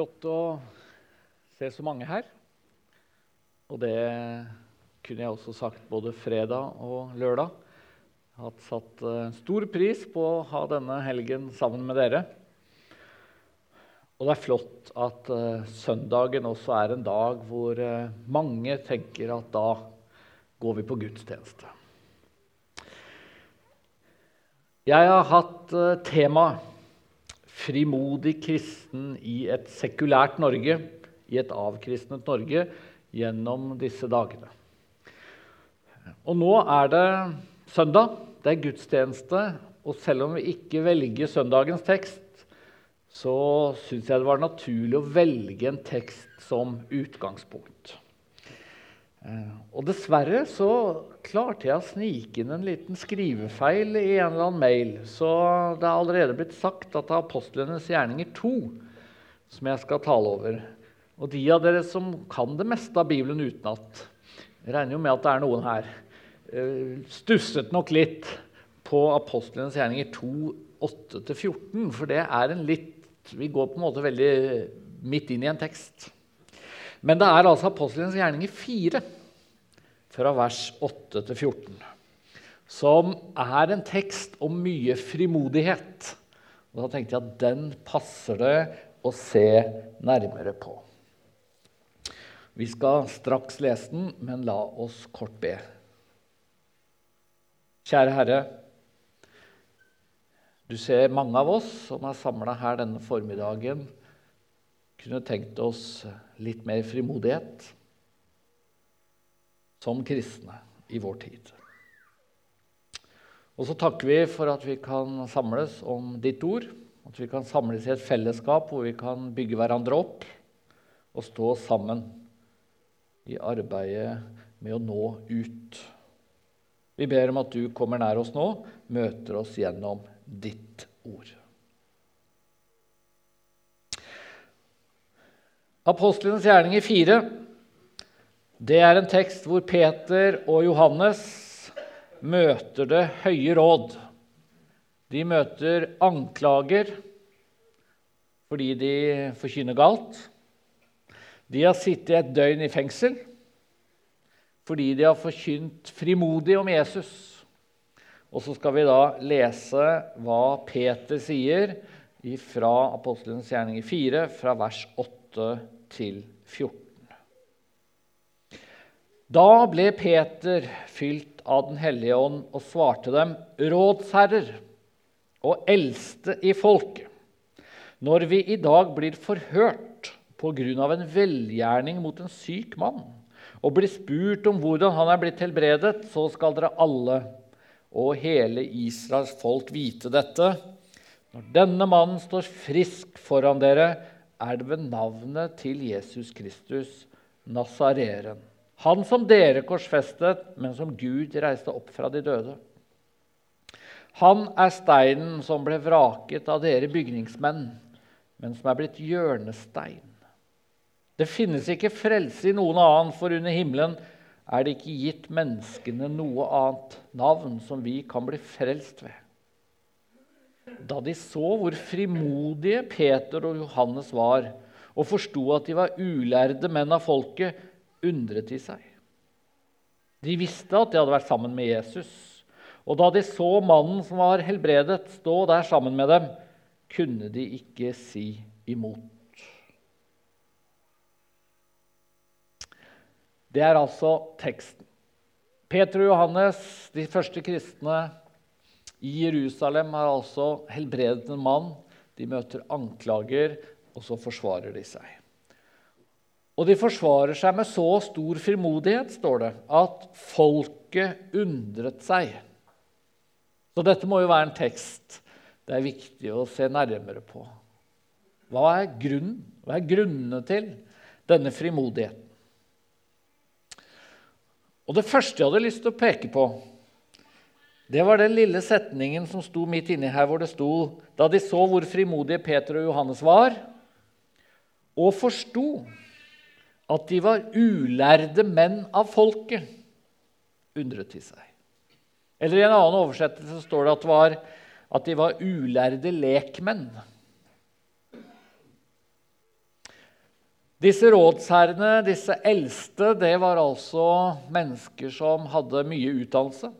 Flott å se så mange her. Og det kunne jeg også sagt både fredag og lørdag. Jeg har satt eh, stor pris på å ha denne helgen sammen med dere. Og det er flott at uh, søndagen også er en dag hvor uh, mange tenker at da går vi på gudstjeneste. Jeg har hatt uh, tema 'Frimodig kristen i et sekulært Norge', i et avkristnet Norge, gjennom disse dagene. Og nå er det søndag, det er gudstjeneste, og selv om vi ikke velger søndagens tekst, så syns jeg det var naturlig å velge en tekst som utgangspunkt. Eh, og dessverre så klarte jeg å snike inn en liten skrivefeil i en eller annen mail. Så det er allerede blitt sagt at det er apostlenes gjerninger 2 som jeg skal tale over. Og de av dere som kan det meste av Bibelen utenat, regner jo med at det er noen her, eh, stusset nok litt på apostlenes gjerninger 2, 8-14. For det er en litt Vi går på en måte veldig midt inn i en tekst. Men det er altså apostelens gjerninger 4, fra vers 8 til 14, som er en tekst om mye frimodighet. Og Da tenkte jeg at den passer det å se nærmere på. Vi skal straks lese den, men la oss kort be. Kjære Herre. Du ser mange av oss som er samla her denne formiddagen, kunne tenkt oss litt mer frimodighet som kristne i vår tid. Og så takker vi for at vi kan samles om ditt ord, at vi kan samles i et fellesskap hvor vi kan bygge hverandre opp og stå sammen i arbeidet med å nå ut. Vi ber om at du kommer nær oss nå, møter oss gjennom ditt ord. Apostlenes gjerninger 4 det er en tekst hvor Peter og Johannes møter det høye råd. De møter anklager fordi de forkynner galt. De har sittet et døgn i fengsel fordi de har forkynt frimodig om Jesus. Og så skal vi da lese hva Peter sier fra Apostelens gjerninger 4, fra vers 8 til 14. Da ble Peter fylt av Den hellige ånd og svarte dem, rådsherrer og eldste i folket, når vi i dag blir forhørt på grunn av en velgjerning mot en syk mann, og blir spurt om hvordan han er blitt helbredet, så skal dere alle og hele Israels folk vite dette. Når denne mannen står frisk foran dere, er det ved navnet til Jesus Kristus, Nazareren. Han som dere korsfestet, men som Gud reiste opp fra de døde. Han er steinen som ble vraket av dere bygningsmenn, men som er blitt hjørnestein. Det finnes ikke frelse i noen annen, for under himmelen er det ikke gitt menneskene noe annet navn som vi kan bli frelst ved. Da de så hvor frimodige Peter og Johannes var, og forsto at de var ulærde menn av folket, undret de seg. De visste at de hadde vært sammen med Jesus. Og da de så mannen som var helbredet, stå der sammen med dem, kunne de ikke si imot. Det er altså teksten. Peter og Johannes, de første kristne i Jerusalem, har altså helbredet en mann. De møter anklager, og så forsvarer de seg. Og de forsvarer seg med så stor frimodighet, står det, at folket undret seg. Så dette må jo være en tekst det er viktig å se nærmere på. Hva er grunnen? Hva er grunnene til denne frimodigheten? Og Det første jeg hadde lyst til å peke på, det var den lille setningen som sto midt inni her, hvor det sto Da de så hvor frimodige Peter og Johannes var, og forsto at de var ulærde menn av folket, undret de seg. Eller I en annen oversettelse står det at, var, at de var ulærde lekmenn. Disse rådsherrene, disse eldste, det var altså mennesker som hadde mye utdannelse.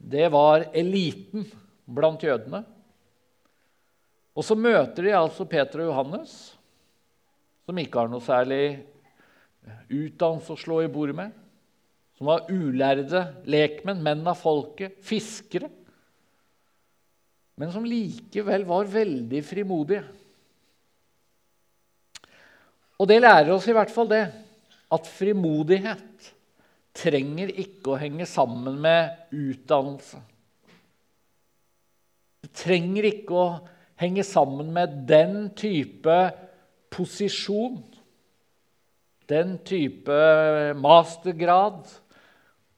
Det var eliten blant jødene. Og så møter de altså Peter og Johannes, som ikke har noe særlig utdannelse å slå i bordet med. Som var ulærde lekmenn, menn av folket, fiskere. Men som likevel var veldig frimodige. Og det lærer oss i hvert fall det, at frimodighet trenger ikke å henge sammen med utdannelse. Det trenger ikke å henge sammen med den type posisjon, den type mastergrad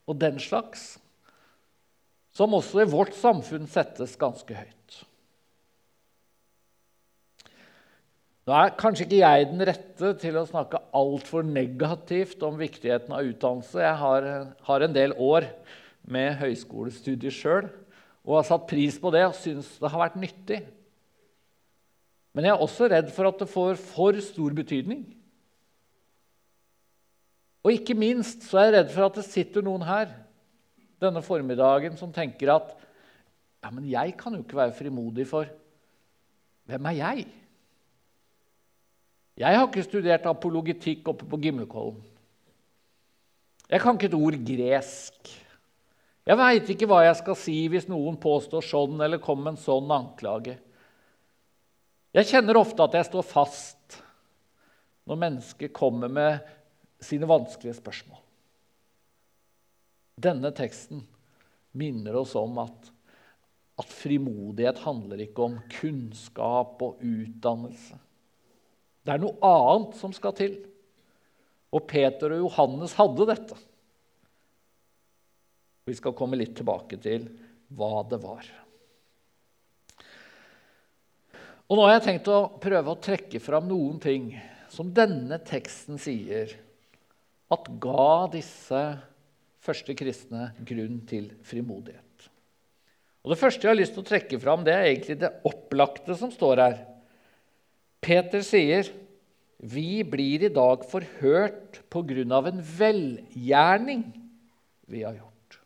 og den slags, som også i vårt samfunn settes ganske høyt. Nå er kanskje ikke jeg den rette til å snakke altfor negativt om viktigheten av utdannelse. Jeg har, har en del år med høyskolestudier sjøl og har satt pris på det og syns det har vært nyttig. Men jeg er også redd for at det får for stor betydning. Og ikke minst så er jeg redd for at det sitter noen her denne formiddagen som tenker at ja, men jeg kan jo ikke være frimodig, for hvem er jeg? Jeg har ikke studert apologitikk oppe på Gimlekollen. Jeg kan ikke et ord gresk. Jeg veit ikke hva jeg skal si hvis noen påstår sånn eller kommer med en sånn anklage. Jeg kjenner ofte at jeg står fast når mennesker kommer med sine vanskelige spørsmål. Denne teksten minner oss om at, at frimodighet handler ikke om kunnskap og utdannelse. Det er noe annet som skal til. Og Peter og Johannes hadde dette. Vi skal komme litt tilbake til hva det var. Og Nå har jeg tenkt å prøve å trekke fram noen ting som denne teksten sier at ga disse første kristne grunn til frimodighet. Og Det første jeg har lyst til å trekke fram, det er egentlig det opplagte som står her. Peter sier, 'Vi blir i dag forhørt av en velgjerning vi har gjort'.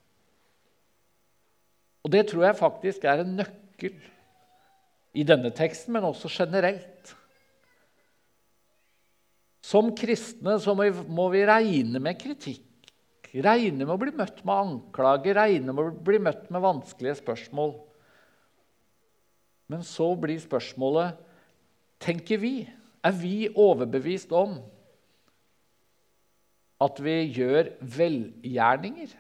Og Det tror jeg faktisk er en nøkkel i denne teksten, men også generelt. Som kristne så må vi regne med kritikk, regne med å bli møtt med anklager, regne med å bli møtt med vanskelige spørsmål. Men så blir spørsmålet tenker vi? Er vi overbevist om at vi gjør velgjerninger?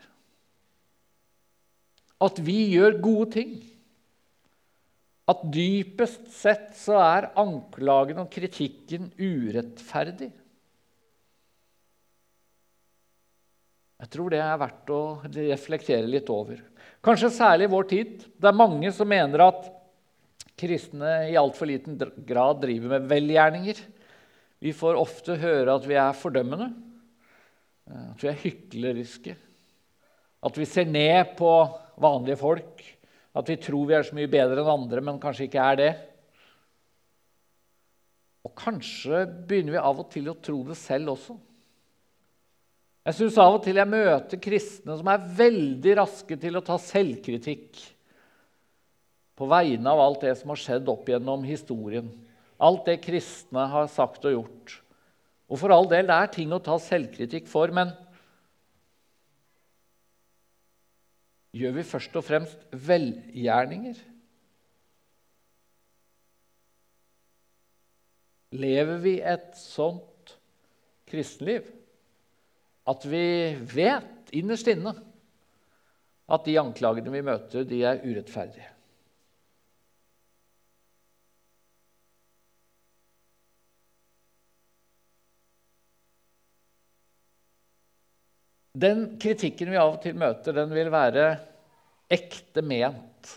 At vi gjør gode ting? At dypest sett så er anklagen og kritikken urettferdig? Jeg tror det er verdt å reflektere litt over. Kanskje særlig i vår tid. Det er mange som mener at kristne i altfor liten grad driver med velgjerninger. Vi får ofte høre at vi er fordømmende, eh, at vi er hykleriske. At vi ser ned på vanlige folk. At vi tror vi er så mye bedre enn andre, men kanskje ikke er det. Og kanskje begynner vi av og til å tro det selv også. Jeg syns av og til jeg møter kristne som er veldig raske til å ta selvkritikk på vegne av alt det som har skjedd opp gjennom historien. Alt det kristne har sagt og gjort. Og for all del, det er ting å ta selvkritikk for, men gjør vi først og fremst velgjerninger? Lever vi et sånt kristenliv at vi vet innerst inne at de anklagene vi møter, de er urettferdige? Den kritikken vi av og til møter, den vil være ekte ment.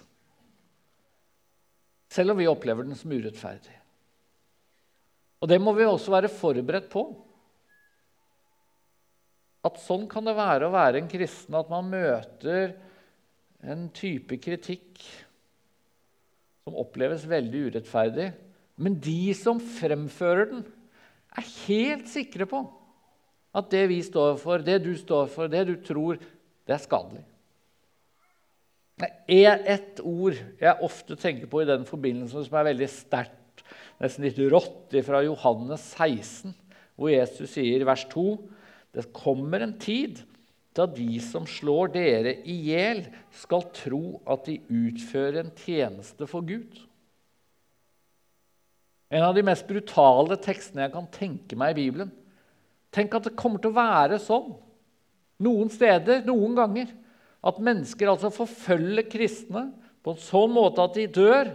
Selv om vi opplever den som urettferdig. Og det må vi også være forberedt på. At sånn kan det være å være en kristen, at man møter en type kritikk som oppleves veldig urettferdig. Men de som fremfører den, er helt sikre på at det vi står for, det du står for, det du tror, det er skadelig. Det er ett ord jeg ofte tenker på i den forbindelse, som er veldig sterkt, nesten litt rått, fra Johannes 16, hvor Jesus sier i vers 2.: Det kommer en tid da de som slår dere i hjel, skal tro at de utfører en tjeneste for Gud. En av de mest brutale tekstene jeg kan tenke meg i Bibelen. Tenk at det kommer til å være sånn noen steder, noen ganger, at mennesker altså forfølger kristne på en sånn måte at de dør.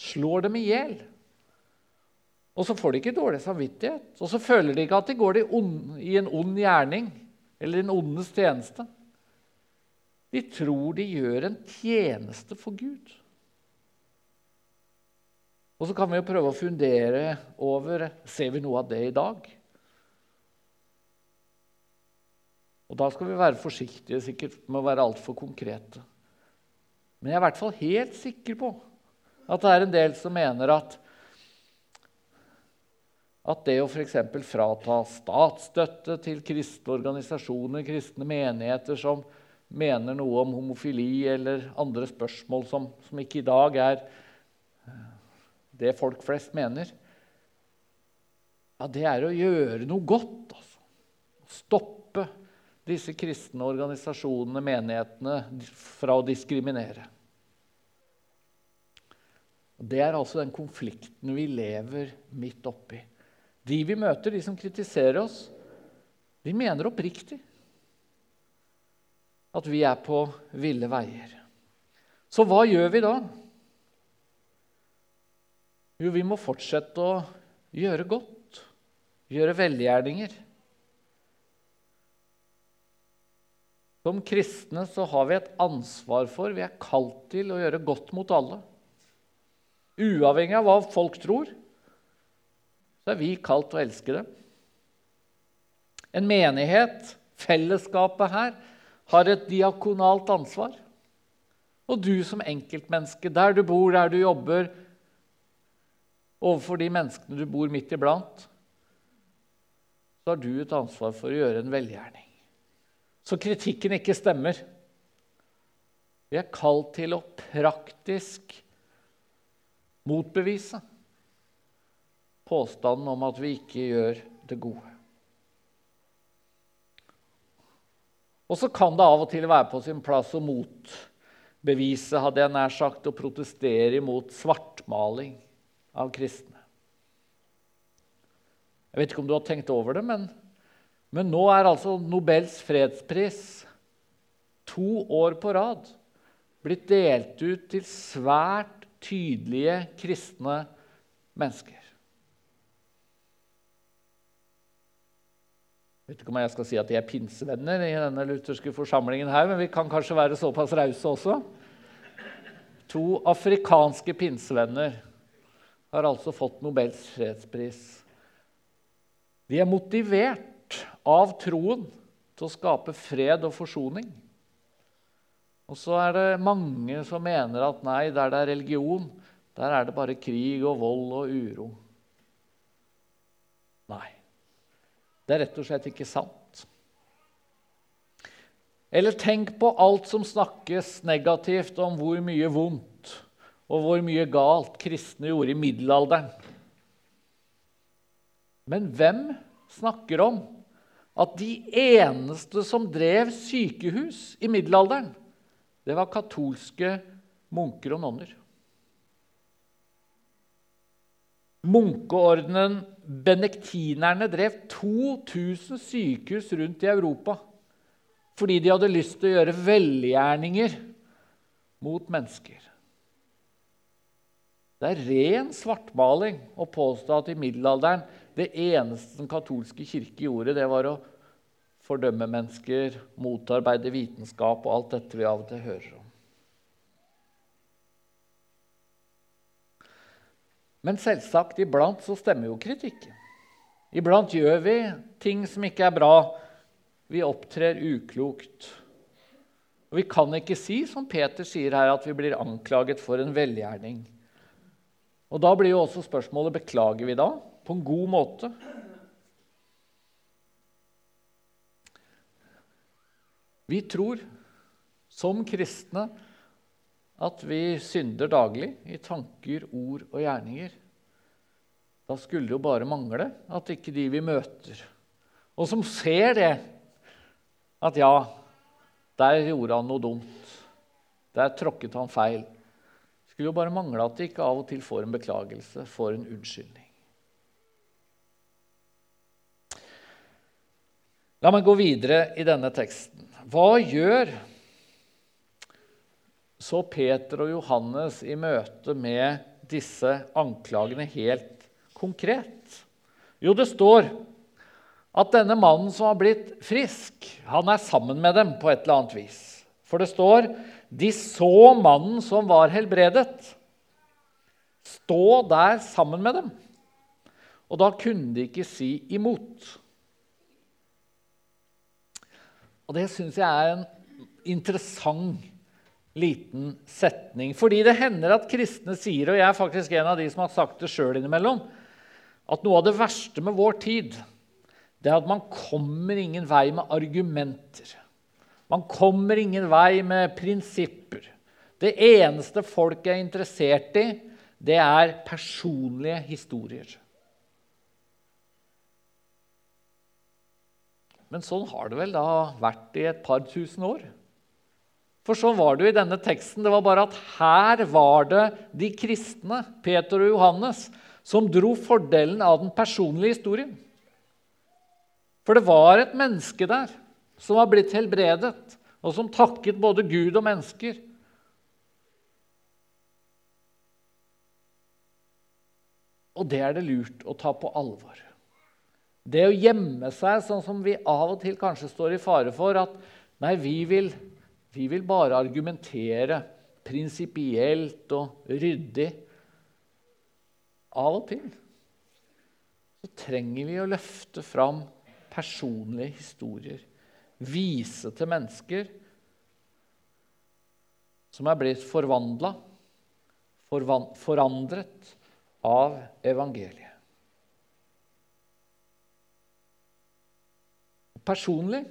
Slår dem i hjel. Og så får de ikke dårlig samvittighet. Og så føler de ikke at de går i en ond gjerning eller en ondes tjeneste. De tror de gjør en tjeneste for Gud. Og så kan vi jo prøve å fundere over ser vi noe av det i dag. Og Da skal vi være forsiktige sikkert med å være altfor konkrete. Men jeg er i hvert fall helt sikker på at det er en del som mener at, at det å f.eks. frata statsstøtte til kristne organisasjoner, kristne menigheter som mener noe om homofili eller andre spørsmål som, som ikke i dag er det folk flest mener, ja, det er å gjøre noe godt. Altså. Stoppe disse kristne organisasjonene, menighetene, fra å diskriminere. Det er altså den konflikten vi lever midt oppi. De vi møter, de som kritiserer oss, de mener oppriktig at vi er på ville veier. Så hva gjør vi da? Jo, vi må fortsette å gjøre godt, gjøre velgjerninger. Som kristne så har vi et ansvar for, vi er kalt til å gjøre godt mot alle. Uavhengig av hva folk tror, så er vi kalt til å elske dem. En menighet, fellesskapet her, har et diakonalt ansvar. Og du som enkeltmenneske, der du bor, der du jobber, overfor de menneskene du bor midt iblant, så har du et ansvar for å gjøre en velgjerning. Så kritikken ikke stemmer. Vi er kalt til å praktisk motbevise påstanden om at vi ikke gjør det gode. Og så kan det av og til være på sin plass å motbevise, hadde jeg nær sagt, og protestere imot svartmaling av kristne. Jeg vet ikke om du har tenkt over det, men, men nå er altså Nobels fredspris to år på rad blitt delt ut til svært tydelige kristne mennesker. Jeg vet ikke om jeg skal si at de er pinsevenner i denne lutherske forsamlingen her, men vi kan kanskje være såpass rause også. To afrikanske pinsevenner har altså fått Nobels fredspris. De er motivert av troen til å skape fred og forsoning. Og så er det mange som mener at nei, der det er religion, der er det bare krig og vold og uro. Nei. Det er rett og slett ikke sant. Eller tenk på alt som snakkes negativt om hvor mye vondt og hvor mye galt kristne gjorde i middelalderen. Men hvem snakker om at de eneste som drev sykehus i middelalderen, det var katolske munker og nonner? Munkeordenen benektinerne drev 2000 sykehus rundt i Europa fordi de hadde lyst til å gjøre velgjerninger mot mennesker. Det er ren svartmaling å påstå at i middelalderen det eneste den katolske kirke gjorde, det var å fordømme mennesker, motarbeide vitenskap og alt dette vi av og til hører om. Men selvsagt, iblant så stemmer jo kritikken. Iblant gjør vi ting som ikke er bra. Vi opptrer uklokt. Og Vi kan ikke si, som Peter sier her, at vi blir anklaget for en velgjerning. Og Da blir jo også spørsmålet beklager vi da på en god måte. Vi tror som kristne at vi synder daglig i tanker, ord og gjerninger. Da skulle det jo bare mangle at ikke de vi møter, og som ser det, at ja, der gjorde han noe dumt, der tråkket han feil. Skulle jo bare mangle at de ikke av og til får en beklagelse, får en unnskyldning. La meg gå videre i denne teksten. Hva gjør så Peter og Johannes i møte med disse anklagene helt konkret? Jo, det står at denne mannen som har blitt frisk, han er sammen med dem på et eller annet vis. For det står de så mannen som var helbredet, stå der sammen med dem. Og da kunne de ikke si imot. Og det syns jeg er en interessant liten setning. Fordi det hender at kristne sier, og jeg er faktisk en av de som har sagt det sjøl innimellom, at noe av det verste med vår tid, det er at man kommer ingen vei med argumenter. Man kommer ingen vei med prinsipper. Det eneste folk er interessert i, det er personlige historier. Men sånn har det vel da vært i et par tusen år. For sånn var det jo i denne teksten. Det var bare at her var det de kristne, Peter og Johannes, som dro fordelen av den personlige historien. For det var et menneske der som var blitt helbredet, og som takket både Gud og mennesker. Og det er det lurt å ta på alvor. Det å gjemme seg, sånn som vi av og til kanskje står i fare for, at nei, vi vil vi vil bare argumentere prinsipielt og ryddig. Av og til så trenger vi å løfte fram personlige historier. Vise til mennesker som er blitt forvandla, forandret av evangeliet. Personlig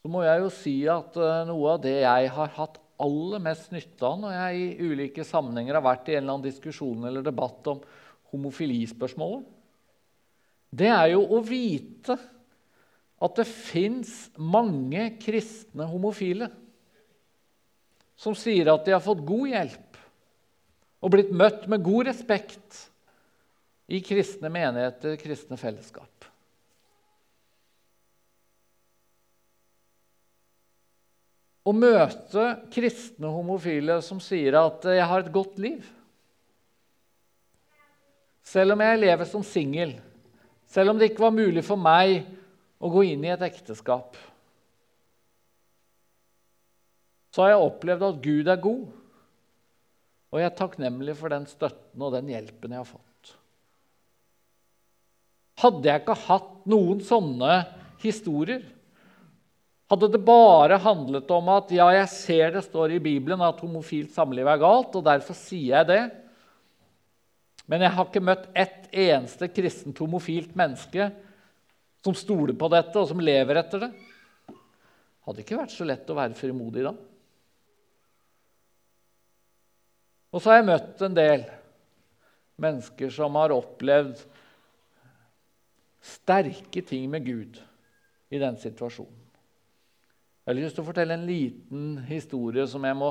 så må jeg jo si at eh, noe av det jeg har hatt aller mest nytte av når jeg i ulike sammenhenger har vært i en eller annen diskusjon eller debatt om homofilispørsmålet, det er jo å vite at det fins mange kristne homofile som sier at de har fått god hjelp og blitt møtt med god respekt i kristne menigheter, kristne fellesskap. å møte kristne homofile som sier at 'jeg har et godt liv'. Selv om jeg lever som singel, selv om det ikke var mulig for meg å gå inn i et ekteskap, så har jeg opplevd at Gud er god, og jeg er takknemlig for den støtten og den hjelpen jeg har fått. Hadde jeg ikke hatt noen sånne historier, hadde det bare handlet om at ja, jeg ser det står i Bibelen at homofilt samliv er galt, og derfor sier jeg det, men jeg har ikke møtt ett eneste kristent homofilt menneske som stoler på dette, og som lever etter det, hadde ikke vært så lett å være frimodig da. Og så har jeg møtt en del mennesker som har opplevd sterke ting med Gud i den situasjonen. Jeg har lyst til å fortelle en liten historie som jeg må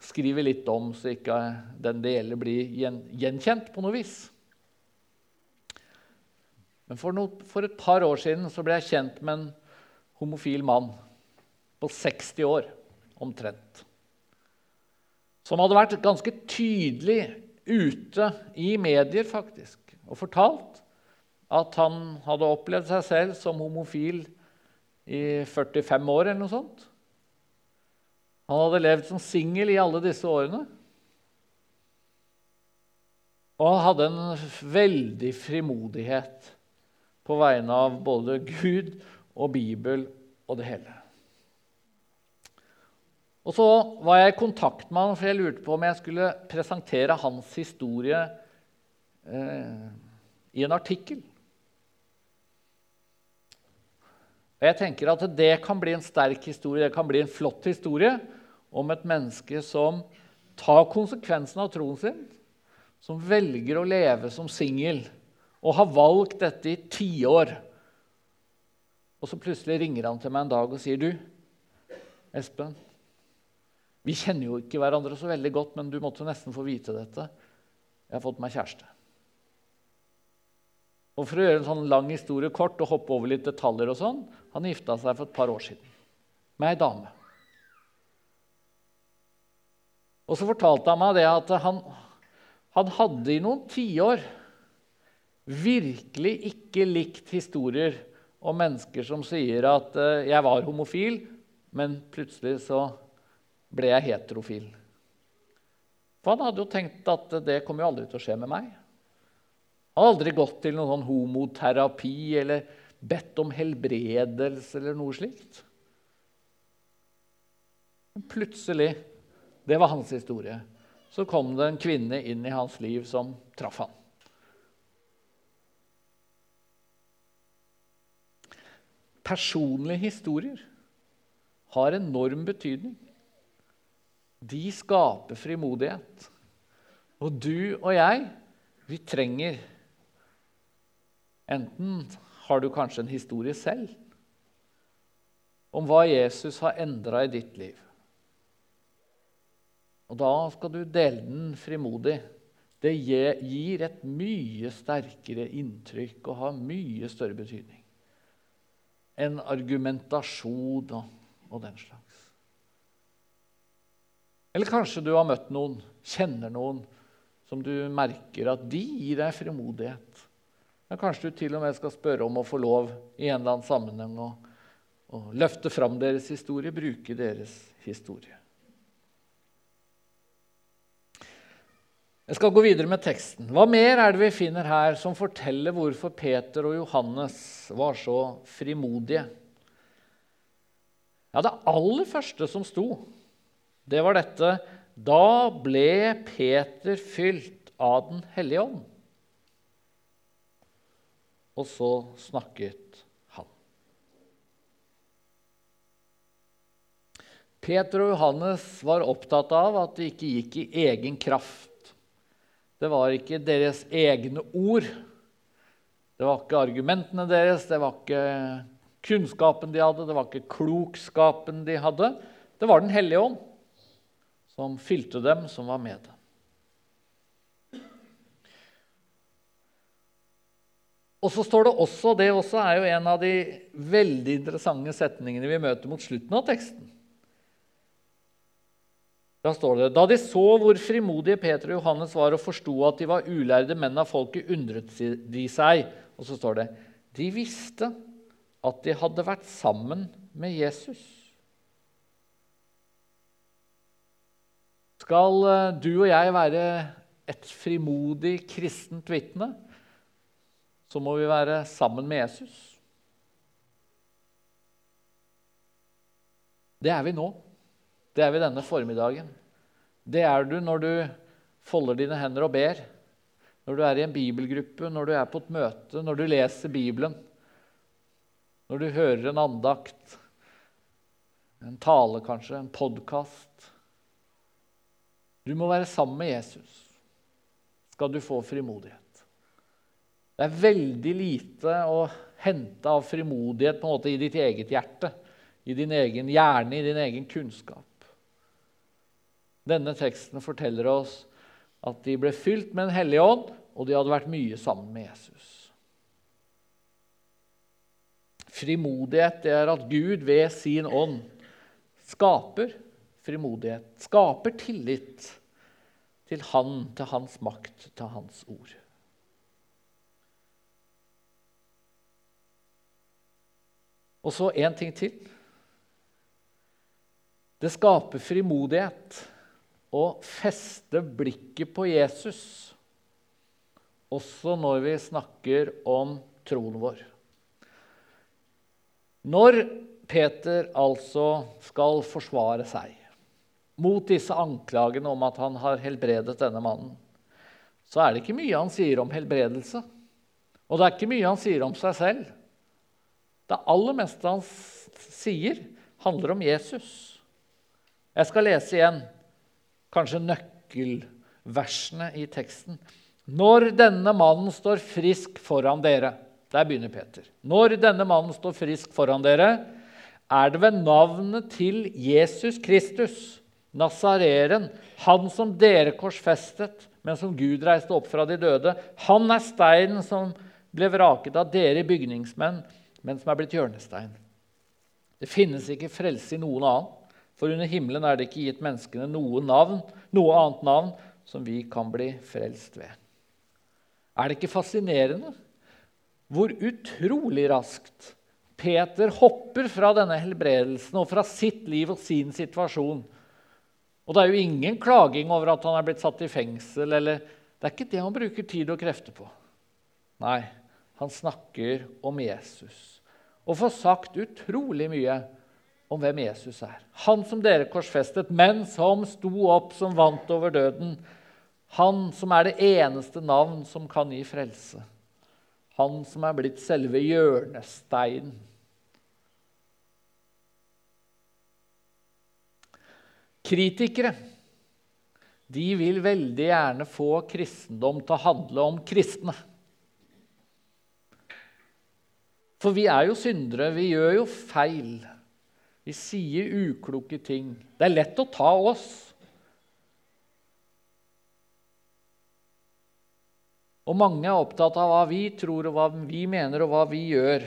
skrive litt om, så ikke den det gjelder, blir gjenkjent på noe vis. Men for, no, for, et par år siden så ble jeg kjent med en homofil mann på 60 år omtrent. Som hadde vært ganske tydelig ute i medier faktisk, og fortalt at han hadde opplevd seg selv som homofil i 45 år eller noe sånt. Han hadde levd som singel i alle disse årene. Og hadde en veldig frimodighet på vegne av både Gud og Bibel og det hele. Og så var jeg i kontakt med han, for jeg lurte på om jeg skulle presentere hans historie eh, i en artikkel. Og jeg tenker at Det kan bli en sterk historie, det kan bli en flott historie om et menneske som tar konsekvensen av troen sin, som velger å leve som singel og har valgt dette i tiår. Og så plutselig ringer han til meg en dag og sier, 'Du, Espen, vi kjenner jo ikke hverandre så veldig godt, men du måtte nesten få vite dette. Jeg har fått meg kjæreste. Og For å gjøre en sånn lang historie kort og hoppe over litt detaljer og sånn, Han gifta seg for et par år siden med ei dame. Og så fortalte han meg det at han, han hadde i noen tiår virkelig ikke likt historier om mennesker som sier at uh, 'jeg var homofil', men plutselig så ble jeg heterofil. For han hadde jo tenkt at det kommer jo aldri til å skje med meg. Han hadde aldri gått til noen sånn homoterapi eller bedt om helbredelse eller noe slikt. Men plutselig, det var hans historie, så kom det en kvinne inn i hans liv som traff han. Personlige historier har enorm betydning de skaper frimodighet. Og du og jeg, vi trenger Enten har du kanskje en historie selv om hva Jesus har endra i ditt liv. Og da skal du dele den frimodig. Det gir et mye sterkere inntrykk og har mye større betydning enn argumentasjon og, og den slags. Eller kanskje du har møtt noen, kjenner noen, som du merker at de gir deg frimodighet. Ja, kanskje du til og med skal spørre om å få lov i en eller annen sammenheng å løfte fram deres historie, bruke deres historie. Jeg skal gå videre med teksten. Hva mer er det vi finner her som forteller hvorfor Peter og Johannes var så frimodige? Ja, Det aller første som sto, det var dette Da ble Peter fylt av Den hellige ånd. Og så snakket han. Peter og Johannes var opptatt av at de ikke gikk i egen kraft. Det var ikke deres egne ord. Det var ikke argumentene deres, det var ikke kunnskapen de hadde, det var ikke klokskapen de hadde. Det var Den hellige ånd som fylte dem, som var med dem. Og så står det også, Det også er jo en av de veldig interessante setningene vi møter mot slutten av teksten. Da står det Da de så hvor frimodige Peter og Johannes var og forsto at de var ulærde menn av folket, undret de seg. Og så står det De visste at de hadde vært sammen med Jesus. Skal eh, du og jeg være et frimodig kristent vitne, så må vi være sammen med Jesus. Det er vi nå. Det er vi denne formiddagen. Det er du når du folder dine hender og ber, når du er i en bibelgruppe, når du er på et møte, når du leser Bibelen, når du hører en andakt, en tale kanskje, en podkast. Du må være sammen med Jesus skal du få frimodighet. Det er veldig lite å hente av frimodighet på en måte i ditt eget hjerte, i din egen hjerne, i din egen kunnskap. Denne teksten forteller oss at de ble fylt med Den hellige ånd, og de hadde vært mye sammen med Jesus. Frimodighet det er at Gud ved sin ånd skaper frimodighet, skaper tillit til Han, til Hans makt, til Hans ord. Og så én ting til. Det skaper frimodighet å feste blikket på Jesus, også når vi snakker om troen vår. Når Peter altså skal forsvare seg mot disse anklagene om at han har helbredet denne mannen, så er det ikke mye han sier om helbredelse. Og det er ikke mye han sier om seg selv. Det aller meste han sier, handler om Jesus. Jeg skal lese igjen kanskje nøkkelversene i teksten. Når denne mannen står frisk foran dere Der begynner Peter. Når denne mannen står frisk foran dere, er det ved navnet til Jesus Kristus, Nazareren, han som dere korsfestet, men som Gud reiste opp fra de døde. Han er steinen som ble vraket av dere bygningsmenn, men som er blitt hjørnestein. Det finnes ikke frelse i noen annen, for under himmelen er det ikke gitt menneskene noe, navn, noe annet navn som vi kan bli frelst ved. Er det ikke fascinerende hvor utrolig raskt Peter hopper fra denne helbredelsen og fra sitt liv og sin situasjon? Og det er jo ingen klaging over at han er blitt satt i fengsel. eller Det er ikke det han bruker tid og krefter på. Nei, han snakker om Jesus og får sagt utrolig mye om hvem Jesus er. Han som dere korsfestet, men som sto opp, som vant over døden. Han som er det eneste navn som kan gi frelse. Han som er blitt selve hjørnesteinen. Kritikere de vil veldig gjerne få kristendom til å handle om kristne. For vi er jo syndere, vi gjør jo feil. Vi sier ukloke ting. Det er lett å ta oss. Og mange er opptatt av hva vi tror, og hva vi mener, og hva vi gjør.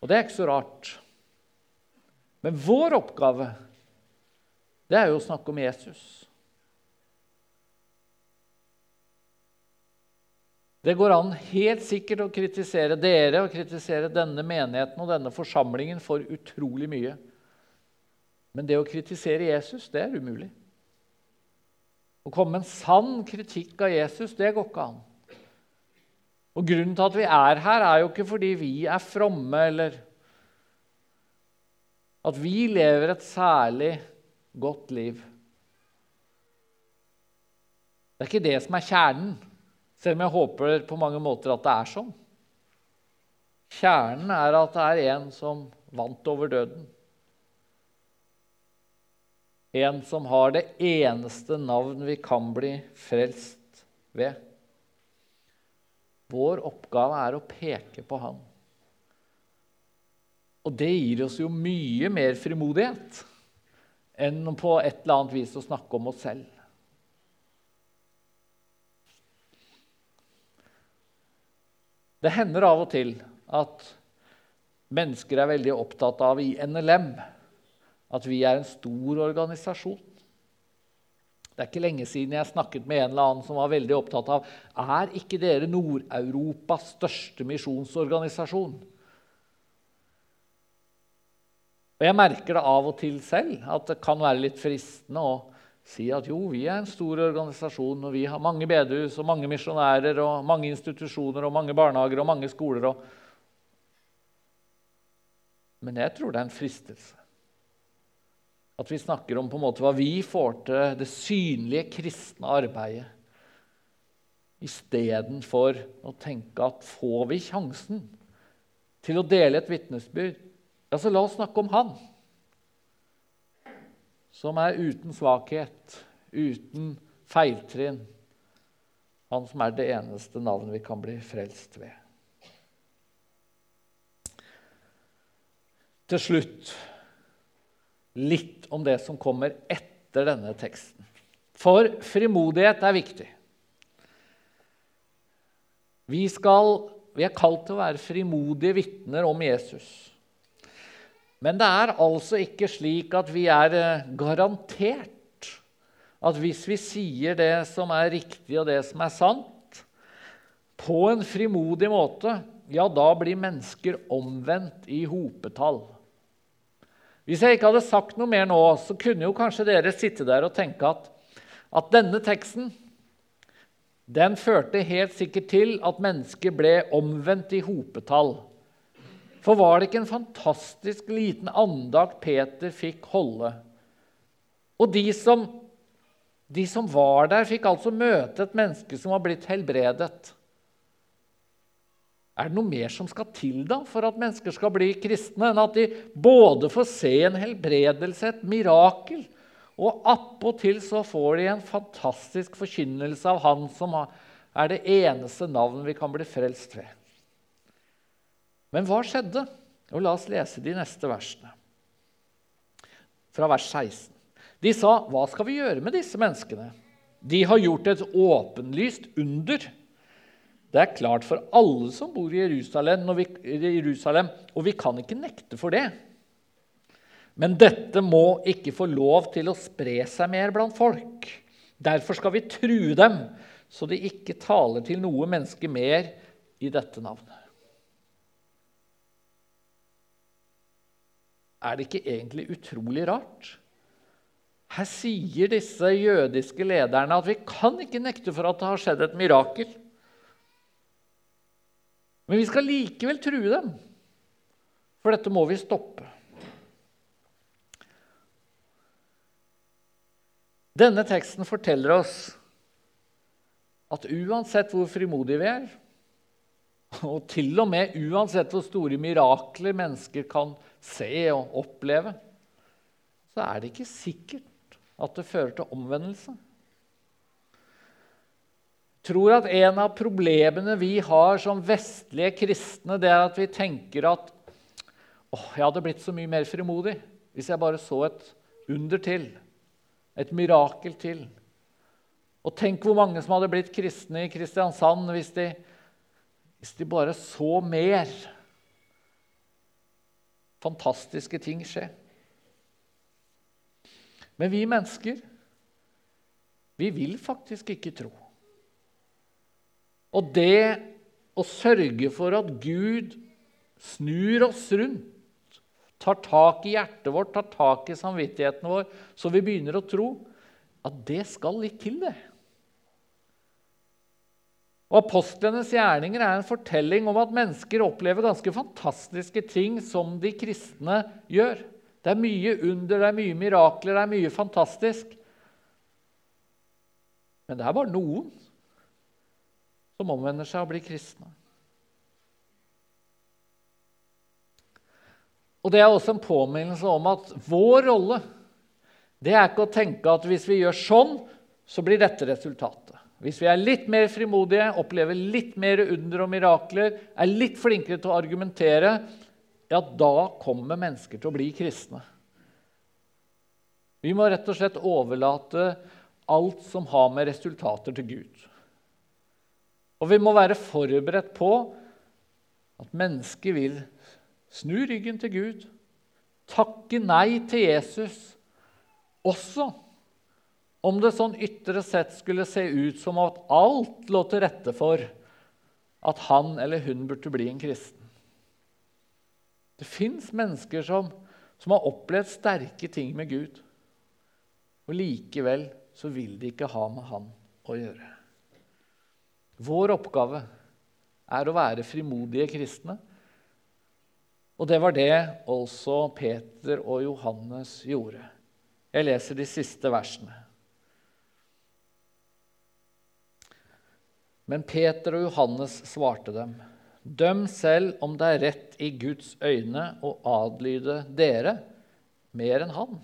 Og det er ikke så rart. Men vår oppgave, det er jo å snakke om Jesus. Det går an helt sikkert å kritisere dere og kritisere denne menigheten og denne forsamlingen for utrolig mye. Men det å kritisere Jesus, det er umulig. Å komme med en sann kritikk av Jesus, det går ikke an. Og Grunnen til at vi er her, er jo ikke fordi vi er fromme, eller at vi lever et særlig godt liv. Det er ikke det som er kjernen. Selv om jeg håper på mange måter at det er sånn. Kjernen er at det er en som vant over døden. En som har det eneste navn vi kan bli frelst ved. Vår oppgave er å peke på han. Og det gir oss jo mye mer frimodighet enn på et eller annet vis å snakke om oss selv. Det hender av og til at mennesker er veldig opptatt av i NLM at vi er en stor organisasjon. Det er ikke lenge siden jeg snakket med en eller annen som var veldig opptatt av er ikke dere Nord-Europas største misjonsorganisasjon. Og Jeg merker det av og til selv, at det kan være litt fristende å si at jo, vi er en stor organisasjon, og vi har mange bedehus og mange misjonærer og mange institusjoner og mange barnehager og mange skoler. Og... Men jeg tror det er en fristelse. At vi snakker om på en måte hva vi får til det synlige kristne arbeidet. Istedenfor å tenke at får vi sjansen til å dele et vitnesbyrd, ja, så la oss snakke om han som er uten svakhet, uten feiltrinn. Han som er det eneste navnet vi kan bli frelst ved. Til slutt litt om det som kommer etter denne teksten. For frimodighet er viktig. Vi, skal, vi er kalt til å være frimodige vitner om Jesus. Men det er altså ikke slik at vi er eh, garantert at hvis vi sier det som er riktig, og det som er sant, på en frimodig måte, ja, da blir mennesker omvendt i hopetall. Hvis jeg ikke hadde sagt noe mer nå, så kunne jo kanskje dere sitte der og tenke at, at denne teksten den førte helt sikkert til at mennesker ble omvendt i hopetall. For var det ikke en fantastisk liten andakt Peter fikk holde Og de som, de som var der, fikk altså møte et menneske som var blitt helbredet. Er det noe mer som skal til da for at mennesker skal bli kristne, enn at de både får se en helbredelse, et mirakel, og attpåtil så får de en fantastisk forkynnelse av Han som er det eneste navnet vi kan bli frelst ved? Men hva skjedde? Og La oss lese de neste versene. Fra vers 16. De sa, 'Hva skal vi gjøre med disse menneskene?' De har gjort et åpenlyst under. Det er klart for alle som bor i Jerusalem, vi, Jerusalem, og vi kan ikke nekte for det. Men dette må ikke få lov til å spre seg mer blant folk. Derfor skal vi true dem, så de ikke taler til noe menneske mer i dette navnet. Er det ikke egentlig utrolig rart? Her sier disse jødiske lederne at vi kan ikke nekte for at det har skjedd et mirakel. Men vi skal likevel true dem, for dette må vi stoppe. Denne teksten forteller oss at uansett hvor frimodige vi er, og til og med uansett hvor store mirakler mennesker kan se og oppleve, så er det ikke sikkert at det fører til omvendelse. Jeg tror at En av problemene vi har som vestlige kristne, det er at vi tenker at åh, jeg hadde blitt så mye mer frimodig hvis jeg bare så et under til, et mirakel til. Og tenk hvor mange som hadde blitt kristne i Kristiansand hvis de, hvis de bare så mer fantastiske ting skje. Men vi mennesker, vi vil faktisk ikke tro. Og det å sørge for at Gud snur oss rundt, tar tak i hjertet vårt, tar tak i samvittigheten vår, så vi begynner å tro, at det skal litt til, det. Og Apostlenes gjerninger er en fortelling om at mennesker opplever ganske fantastiske ting som de kristne gjør. Det er mye under, det er mye mirakler, det er mye fantastisk. Men det er bare noen som omvender seg og blir kristne. Og Det er også en påminnelse om at vår rolle det er ikke å tenke at hvis vi gjør sånn, så blir dette resultatet. Hvis vi er litt mer frimodige, opplever litt mer under og mirakler, er litt flinkere til å argumentere, ja, da kommer mennesker til å bli kristne. Vi må rett og slett overlate alt som har med resultater, til Gud. Og vi må være forberedt på at mennesker vil snu ryggen til Gud, takke nei til Jesus, også om det sånn ytre sett skulle se ut som at alt lå til rette for at han eller hun burde bli en kristen. Det fins mennesker som, som, har opplevd sterke ting med Gud. Og likevel så vil de ikke ha med han å gjøre. Vår oppgave er å være frimodige kristne. Og det var det også Peter og Johannes gjorde. Jeg leser de siste versene. Men Peter og Johannes svarte dem, døm selv om det er rett i Guds øyne å adlyde dere mer enn han.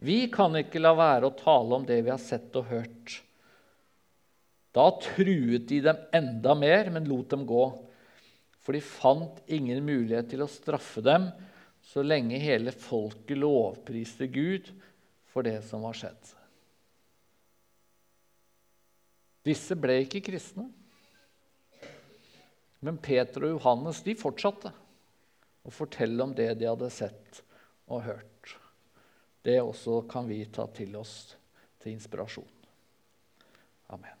Vi kan ikke la være å tale om det vi har sett og hørt. Da truet de dem enda mer, men lot dem gå. For de fant ingen mulighet til å straffe dem så lenge hele folket lovpriste Gud for det som var skjedd. Disse ble ikke kristne. Men Peter og Johannes de fortsatte å fortelle om det de hadde sett og hørt. Det også kan vi ta til oss til inspirasjon. Amen.